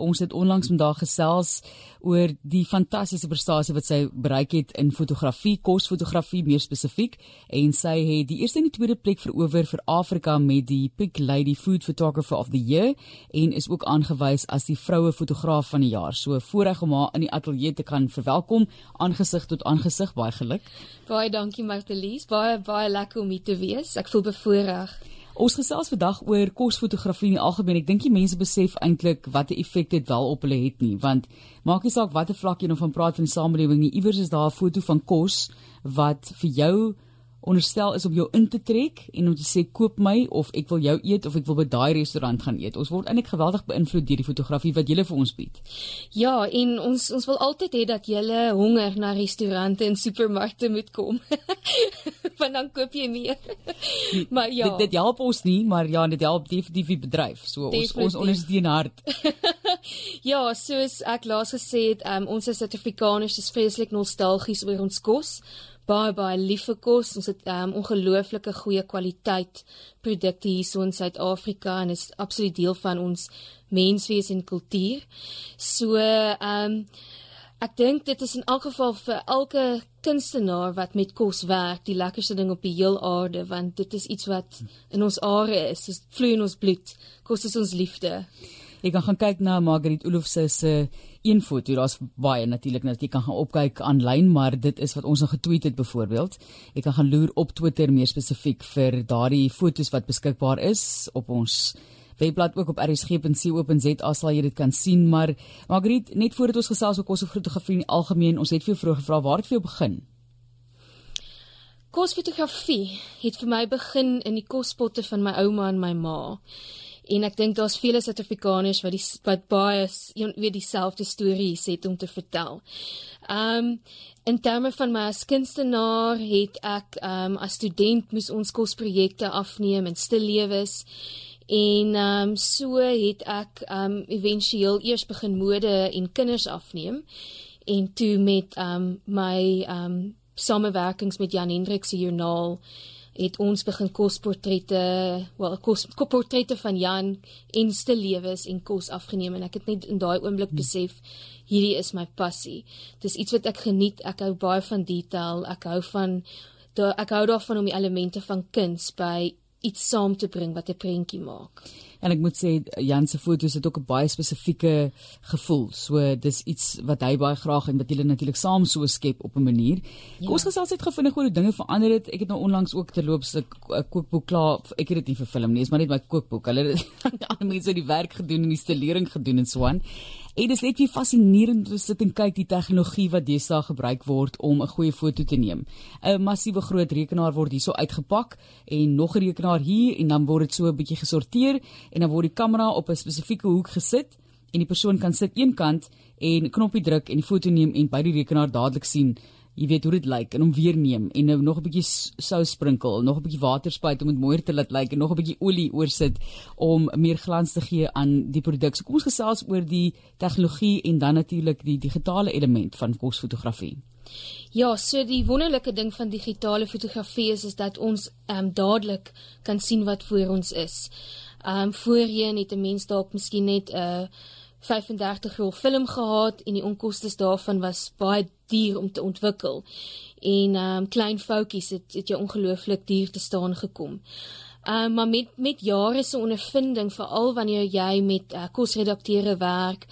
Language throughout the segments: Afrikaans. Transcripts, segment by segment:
ons het onlangs vandag gesels oor die fantastiese prestasie wat sy bereik het in fotografie, kosfotografie meer spesifiek, en sy het die eerste en die tweede plek verower vir Afrika met die Pick Lady Food Photographer of the Year en is ook aangewys as die vroue fotograaf van die jaar. So voorreg om haar in die ateljee te kan verwelkom, aangesig tot aangesig, baie geluk. Baie dankie Martelies, baie baie lekker om hier te wees. Ek voel bevoorreg. Ons gesels vandag oor kosfotografie in die algemeen. Ek dink die mense besef eintlik wat 'n effek dit wel op hulle het nie, want maak nie saak watter vlak jy nou van praat van die samelewing nie, iewers is daar 'n foto van kos wat vir jou onderstel is om jou in te trek en om te sê koop my of ek wil jou eet of ek wil by daai restaurant gaan eet. Ons word eintlik geweldig beïnvloed deur die fotografie wat julle vir ons bied. Ja, en ons ons wil altyd hê dat julle honger na restaurante en supermarkte moet kom. Want dan koop jy meer. maar ja. Dit, dit help ons nie, maar ja, dit help definitief die bedryf. So definitief. ons ons ondersteun hard. ja, soos ek laas gesê het, um, ons is Suid-Afrikaners, is vreeslik nostalgies oor ons kos baie baie lief vir kos. Ons het um, ongelooflike goeie kwaliteit produkte hier so in Suid-Afrika en is absoluut deel van ons menswees en kultuur. So ehm um, ek dink dit is in elk geval vir elke kunstenaar wat met kos werk, die lekkerste ding op die heel aarde want dit is iets wat in ons are is. Dit vloei in ons bloed. Kos is ons liefde. Jy kan gaan kyk na Margaret Olofs se een foto. Daar's baie natuurlik net jy kan gaan opkyk aanlyn, maar dit is wat ons nog getweet het byvoorbeeld. Jy kan gaan loer op Twitter meer spesifiek vir daardie fotos wat beskikbaar is op ons webblad ook op rsg.co.za sal jy dit kan sien, maar Margaret, net voordat ons gesels oor kos of fotografie in algemeen, ons het vir jou vroeg gevra waar het vir jou begin? Kosfotografie het vir my begin in die kospotte van my ouma en my ma en ek dink daar's vele Suid-Afrikaners wat die wat baie weet dieselfde stories het om te vertel. Um in terme van my as kunstenaar het ek um as student moes ons kosprojekte afneem in stil lewes en um so het ek um éventueel eers begin mode en kinders afneem en toe met um my um samewerkings met Jan Hendrik se joernaal het ons begin kosportrette, wel kos kosportrette van Jan en stillewes en kos afgeneem en ek het net in daai oomblik besef hierdie is my passie. Dis iets wat ek geniet. Ek hou baie van detail. Ek hou van ek hou daarvan om die elemente van kuns by iets saam te bring wat 'n prentjie maak. En ek moet sê Jan se foto's het ook 'n baie spesifieke gevoel. So dis iets wat hy baie graag en wat hulle natuurlik saam so skep op 'n manier. Ja. Kom ons gesels net gevind hoe dinge verander het. Ek het nou onlangs ook terloops 'n kookboek klaar. Ek het dit nie vir film nie, is maar net my kookboek. Hulle het ander mense die werk gedoen en die stelering gedoen en so aan. En dit is net weer fascinerend om te sit en kyk die tegnologie wat deesdae gebruik word om 'n goeie foto te neem. 'n Massiewe groot rekenaar word hierso uitgepak en nog 'n rekenaar hier en dan word dit so 'n bietjie gesorteer en dan word die kamera op 'n spesifieke hoek gesit en die persoon kan sit een kant en knoppie druk en die foto neem en by die rekenaar dadelik sien jy weet hoe dit lyk en hom weer neem en nou nog 'n bietjie sous sprinkel, nog 'n bietjie water spuit om dit mooier te laat lyk en nog 'n bietjie olie oorsit om meer glans te gee aan die produk. So kom ons gesels oor die tegnologie en dan natuurlik die digitale element van kosfotografie. Ja, so die wonderlike ding van digitale fotografie is is dat ons ehm um, dadelik kan sien wat voor ons is. Ehm um, voorheen het 'n mens dalk miskien net 'n uh, 35 rol film gehad en die onkoste daarvan was baie duur om te ontwikkel. En um, klein foutjies het het jy ongelooflik duur te staan gekom. Um, maar met met jare se ondervinding veral wanneer jy met uh, kosredakteure werk,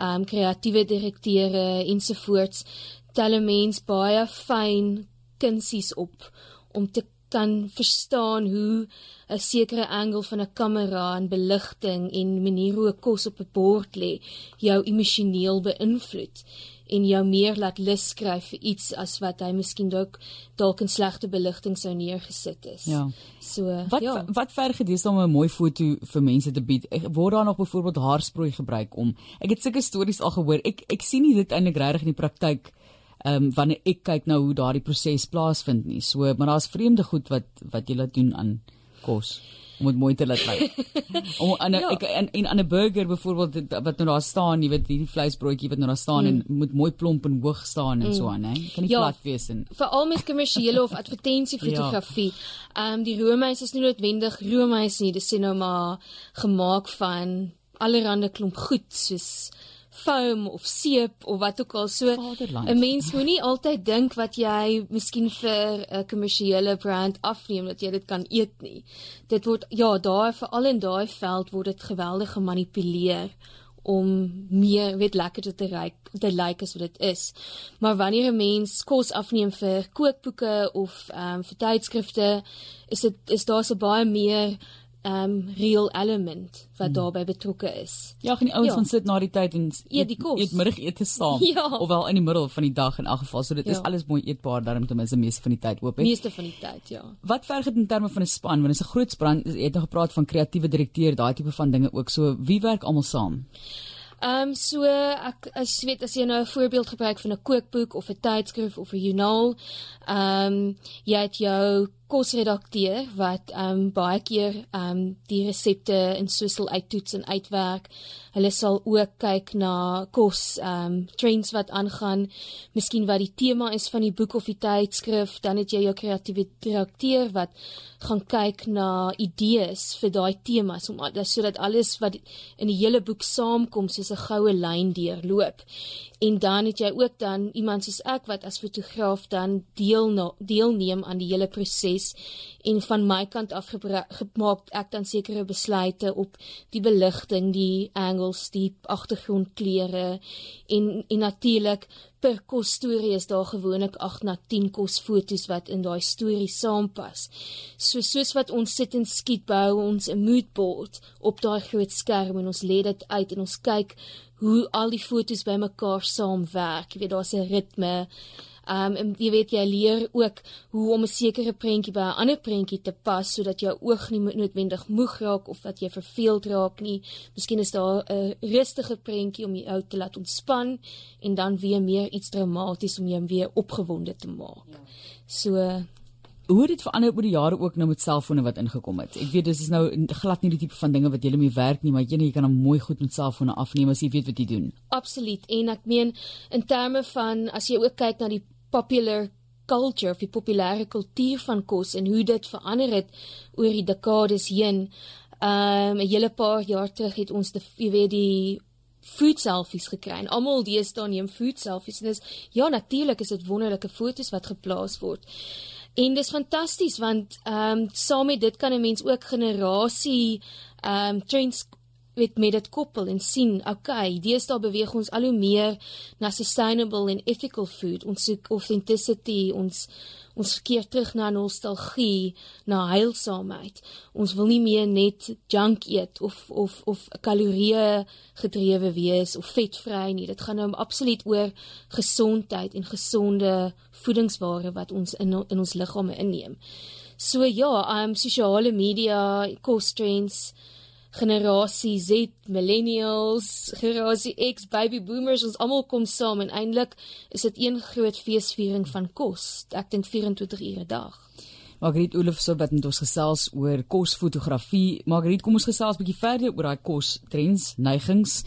um, kreatiewe direkteure ensovoorts, tel 'n mens baie fyn kunsies op om te kan verstaan hoe 'n sekere angle van 'n kamera en beligting en manier hoe 'n kos op 'n bord lê jou emosioneel beïnvloed en jou meer laat lus skryf vir iets as wat hy miskien dalk dalk in slegte beligting sou neergesit is. Ja. So wat ja. wat verg dit is om 'n mooi foto vir mense te bied. Word daar nog byvoorbeeld haarsproei gebruik om? Ek het sulke stories al gehoor. Ek ek sien nie dit eintlik regtig in die praktyk ehm um, wanneer ek kyk na hoe daardie proses plaasvind nie. So, maar daar's vreemde goed wat wat jy laat doen aan kos om dit mooi te laat lyk. om aan 'n ja. ek en, en aan 'n burger byvoorbeeld wat nou daar staan, jy weet hierdie vleisbroodjie wat nou daar staan mm. en moet mooi plomp en hoog staan en mm. so aan, hè. Kan nie ja, plat wees en veral met kommersiële of advertensiefotografie. Ja. Ehm ja. um, die roomys is nie noodwendig roomys nie, dis nou maar gemaak van allerlei klomp goed soos foam of seep of wat ook al so 'n mens moenie altyd dink wat jy miskien vir 'n kommersiële brand afneem dat jy dit kan eet nie. Dit word ja, daar veral in daai veld word dit geweldig gemanipuleer om meer weet lekker te ryk te lyk like as wat dit is. Maar wanneer 'n mens kos afneem vir kookboeke of ehm um, vir tydskrifte, is dit is daar so baie meer um real element wat hmm. daarbey betrokke is. Ja, en die ouens ja. gaan sit na die tyd en eet die kos. Eet middagete saam ja. of wel in die middel van die dag in elk geval, so dit ja. is alles mooi eetbaar daarom ten minste meeste van die tyd hoop ek. Meeste van die tyd, ja. Wat verg dit in terme van 'n span? Want dit is 'n groot span. Jy het nog gepraat van kreatiewe direkteur, daai tipe van dinge ook. So wie werk almal saam? Ehm um, so ek as jy weet as jy nou 'n voorbeeld gebruik van 'n kookboek of 'n tydskrif of 'n joernaal, ehm um, jy het jou kosredakteur wat ehm um, baie keer ehm um, die resepte in Swissel uittoets en uitwerk. Hulle sal ook kyk na kos ehm um, trends wat aangaan, miskien wat die tema is van die boek of die tydskrif, dan het jy jou kreatiewe redakteur wat gaan kyk na idees vir daai temas om sodat alles wat in die hele boek saamkom soos 'n goue lyn deurloop. En dan het jy ook dan iemand soos ek wat as fotograaf dan deel na, deelneem aan die hele proses en van my kant af gemaak ek dan sekere besluite op die beligting, die angles, die agtergrondkleure en en natuurlik per kos storie is daar gewoonlik 8 na 10 kos fotos wat in daai storie saampas. So soos wat ons sit en skiet bou ons 'n mood board op daai groot skerm en ons lê dit uit en ons kyk hoe al die fotos bymekaar saamwerk. Jy weet daar's 'n ritme. Um en jy weet jy leer ook hoe om 'n sekere prentjie by 'n ander prentjie te pas sodat jou oog nie noodwendig moeg raak of dat jy verveeld raak nie. Miskien is daar 'n rustige prentjie om jou te laat ontspan en dan weer meer iets dramaties om jou weer opgewonde te maak. Ja. So Hoe het dit verander oor die jare ook nou met selfone wat ingekom het? Ek weet dis is nou glad nie die tipe van dinge wat jy mee werk nie, maar jy jy kan hom mooi goed met selfone afneem as jy weet wat jy doen. Absoluut. En ek meen in terme van as jy ook kyk na die popular culture of die populêre kultuur van kos en hoe dit verander het oor die dekades heen. Um 'n hele paar jaar terug het ons die jy weet die food selfies gekry. Almal deesdae neem food selfies en dis ja natuurlik is dit wonderlike fotos wat geplaas word. En dis fantasties want ehm um, saam met dit kan 'n mens ook generasie ehm um, trends met met dit koppel en sien, okay, deesdae beweeg ons al hoe meer na sustainable en ethical food. Ons soek authenticity, ons ons keer terug na nostalgie, na heilsaamheid. Ons wil nie meer net junk eet of of of kalorieë gedrewe wees of vetvry nie. Dit gaan nou absoluut oor gesondheid en gesonde voedingsware wat ons in in ons liggame inneem. So ja, um sosiale media, kos trends, generasie Z, millennials, generasie X, baby boomers, ons almal kom saam en eintlik is dit een groot feesviering van kos. Ek dink 24 ure 'n dag. Margriet Olofse wat met ons gesels oor kosfotografie. Margriet, kom ons gesels 'n bietjie verder oor daai kos trends, neigings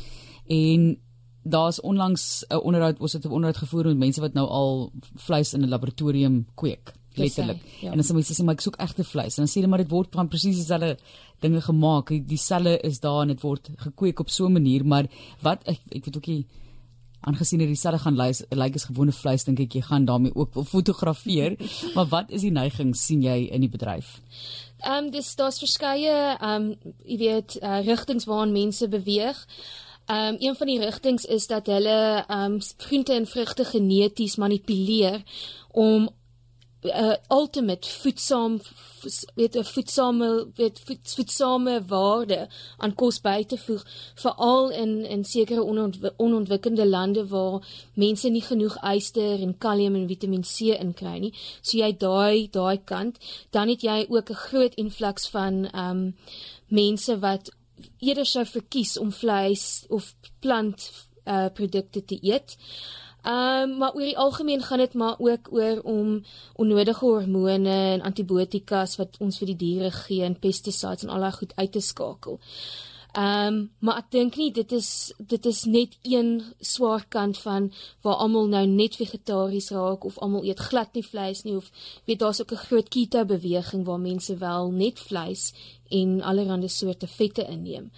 en daar's onlangs 'n onderhoud, ons het 'n onderhoud gevoer met mense wat nou al vleis in 'n laboratorium kweek letterlik. Ja. En dan sê mense sê maar ek soek egte vleis. En dan sê hulle maar dit word van presies dieselfde dinge gemaak. Die selle is daar en dit word gekweek op so 'n manier, maar wat ek ek weet ook nie aangesien dit dieselfde gaan lyk like as gewone vleis dink ek jy gaan daarmee ook wil fotografeer. maar wat is die neiging sien jy in die bedryf? Ehm um, dis daar's verskeie ehm um, jy weet uh, rigtings waarna mense beweeg. Ehm um, een van die rigtings is dat hulle ehm um, groente en vrugte geneties manipuleer om uh, ultimate voedsaam weet 'n voedsame weet voed, voedsame waarde aan kos by te voeg veral in in sekere onontwikkelde lande waar mense nie genoeg yster en kalium en Vitamiin C inkry nie. So jy daai daai kant, dan het jy ook 'n groot influx van ehm um, mense wat eerder sou verkies om vleis of plant uh, produkte te eet. Ehm um, maar oor die algemeen gaan dit maar ook oor om onnodige hormone en antibiotikas wat ons vir die diere gee en pesticides en al daai goed uit te skakel. Ehm um, maar ek dink nie dit is dit is net een swaar kant van waar almal nou net vegetaries raak of almal eet glad nie vleis nie of weet daar's ook 'n groot keto beweging waar mense wel net vleis en allerlei soorte vette inneem.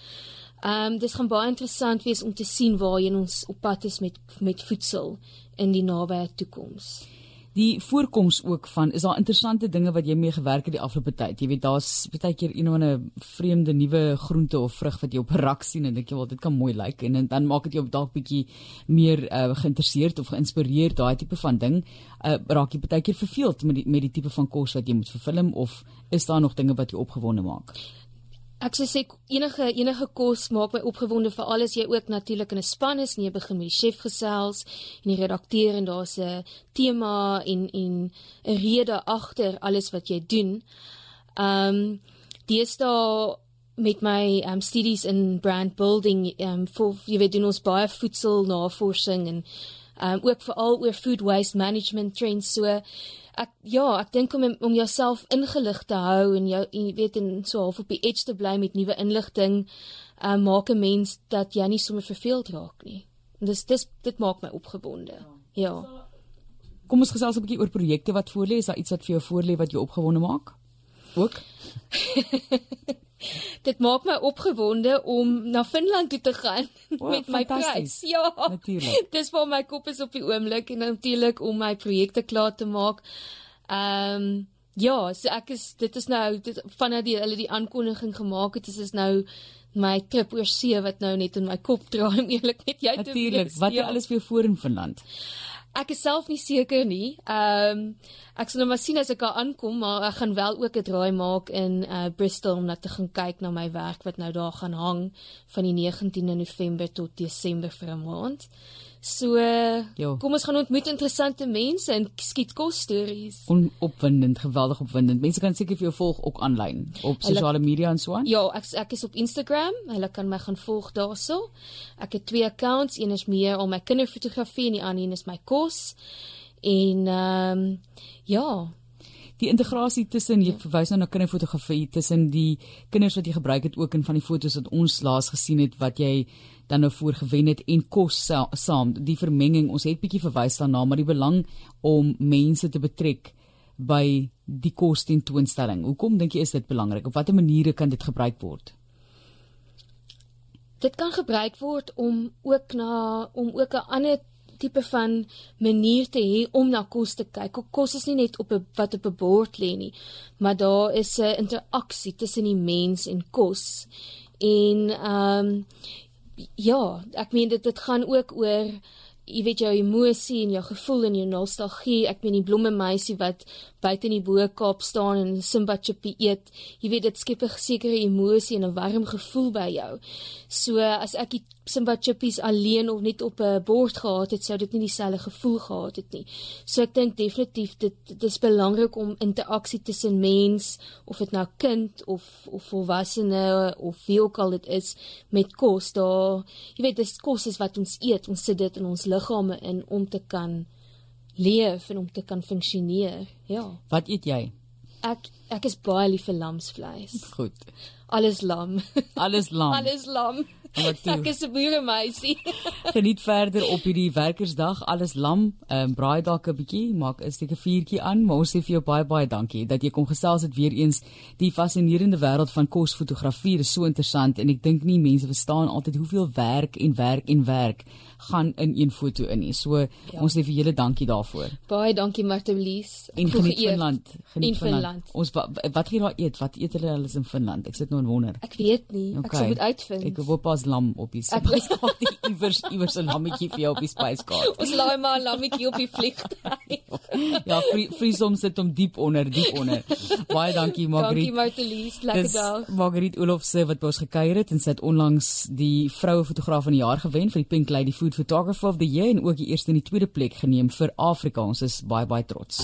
Ehm um, dis gaan baie interessant wees om te sien waarheen ons op pad is met met voedsel in die nabye toekoms die voorkoms ook van is daar interessante dinge wat jy mee gewerk het die afgelope tyd. Jy weet daar's baie keer een of 'n vreemde nuwe groente of vrug wat jy op 'n rak sien en dink jy wel dit kan mooi lyk en, en dan maak dit jou dalk bietjie meer uh, geïnteresseerd of geïnspireerd daai tipe van ding. Uh, raak jy baie keer verveeld met die met die tipe van kos wat jy moet vervilm of is daar nog dinge wat jou opgewonde maak? Ek sê sê enige enige kos maak my opgewonde vir alles jy ook natuurlik in 'n span is en jy begin met die chef gesels en die redakteur en daar's 'n tema en en 'n rede agter alles wat jy doen. Um deesdae met my um studies in brand building um vir jy weet doen ons baie voedsel navorsing en um ook veral oor food waste management trends so ek ja, ek dink om om jouself ingelig te hou en jou jy weet en so half op die edge te bly met nuwe inligting, uh, maak 'n mens dat jy nie sommer verveeld raak nie. Dis dis dit maak my opgewonde. Ja. Kom ons gesels 'n bietjie oor projekte wat voor lê. Is daar iets wat vir jou voor lê wat jou opgewonde maak? Ook? dit maak my opgewonde om na Finland toe te gaan oh, met my prys. Ja. Natuurlik. Dis waar my kop is op die oomblik en natuurlik om my projekte klaar te maak. Ehm um, ja, so ek is dit is nou dit vanaf die hulle die aankondiging gemaak het, is is nou my trip oor see wat nou net in my kop draai om eerlik met jou te wees. Natuurlik. Wat ja. alles vir voor in Finland? Ek is self nie seker nie. Ehm um, ek sal nou maar sien as ek daar aankom, maar ek gaan wel ook 'n draai maak in uh Bristol om net te gaan kyk na my werk wat nou daar gaan hang van die 19de November tot Desember vir 'n maand. So jo. kom ons gaan ontmoet interessante mense en skiet kos stories. Onopwindend, geweldig opwindend. Mense kan seker vir jou volg ook aanlyn op sosiale media en so aan. Ja, ek ek is op Instagram. Hulle kan my gaan volg daarso. Ek het twee accounts. Een is meer om my kinderfotografie en die ander een is my kos. En ehm um, ja, die integrasie tussen jy verwys nou na kinderfotografie tussen die kinders wat jy gebruik het ook in van die fotos wat ons laas gesien het wat jy dan nou voorgewen het en kos saam. Die vermenging ons het bietjie verwys daarna maar die belang om mense te betrek by die kos tentoonstelling hoekom dink jy is dit belangrik? Op watter maniere kan dit gebruik word? Dit kan gebruik word om ook na om ook 'n ander tipe van manier te hê om na kos te kyk. Kos is nie net op 'n wat op 'n bord lê nie, maar daar is 'n interaksie tussen die mens en kos. En ehm um, ja, ek meen dit dit gaan ook oor jy weet jou emosie en jou gevoel en jou nostalgie. Ek meen die blomme meisie wat buite in die Bo-Kaap staan en Simba chippy eet. Jy weet dit skep 'n sekere emosie en 'n warm gevoel by jou. So as ek die Simba chippies alleen of net op 'n bord gehad het, sou dit nie dieselfde gevoel gehad het nie. So ek dink definitief dit dit is belangrik om interaksie tussen mens of dit nou kind of of volwassene of wie ook al dit is met kos daar. Jy weet dis kos is wat ons eet. Ons sit dit in ons liggame in om te kan leef en om te kan funksioneer. Ja. Wat eet jy? Ek ek is baie lief vir lamsvleis. Goed. Alles lam. Alles lam. Alles lam. Ek is 'n boeremeisie. Geniet verder op hierdie werkersdag. Alles lam. Ehm um, braai dalk 'n bietjie, maak 'n steek 'n vuurtjie aan, maar ons sê vir jou baie baie dankie dat jy kom gesels het weer eens. Die fascinerende wêreld van kosfotografie is so interessant en ek dink nie mense verstaan altyd hoeveel werk en werk en werk gaan in een foto in nie. So ja. ons sê vir julle dankie daarvoor. Baie dankie Martelies. En geniet Finland. Geniet Finland. Finland. Ons wat wat hier daar eet? Wat eet hulle alles in Finland? Ek sit nou en wonder. Ek weet nie. Okay. Ek sou moet uitvind. Ek hoop pas lam op die spyskaart iewers iewers 'n lammetjie vir jou op die spyskaart. Ons laai maar 'n lammetjie op die vliegtuig. ja, vries om sit om diep onder, diep onder. Baie dankie Margriet. Dankie Martelies, lekker dag. Margriet Olofse wat by ons gekuier het en sy het onlangs die vroue fotograaf van die jaar gewen vir die Pink Lady Food Photographer of the Year en ook die eerste en die tweede plek geneem vir Afrika. Ons is baie baie trots.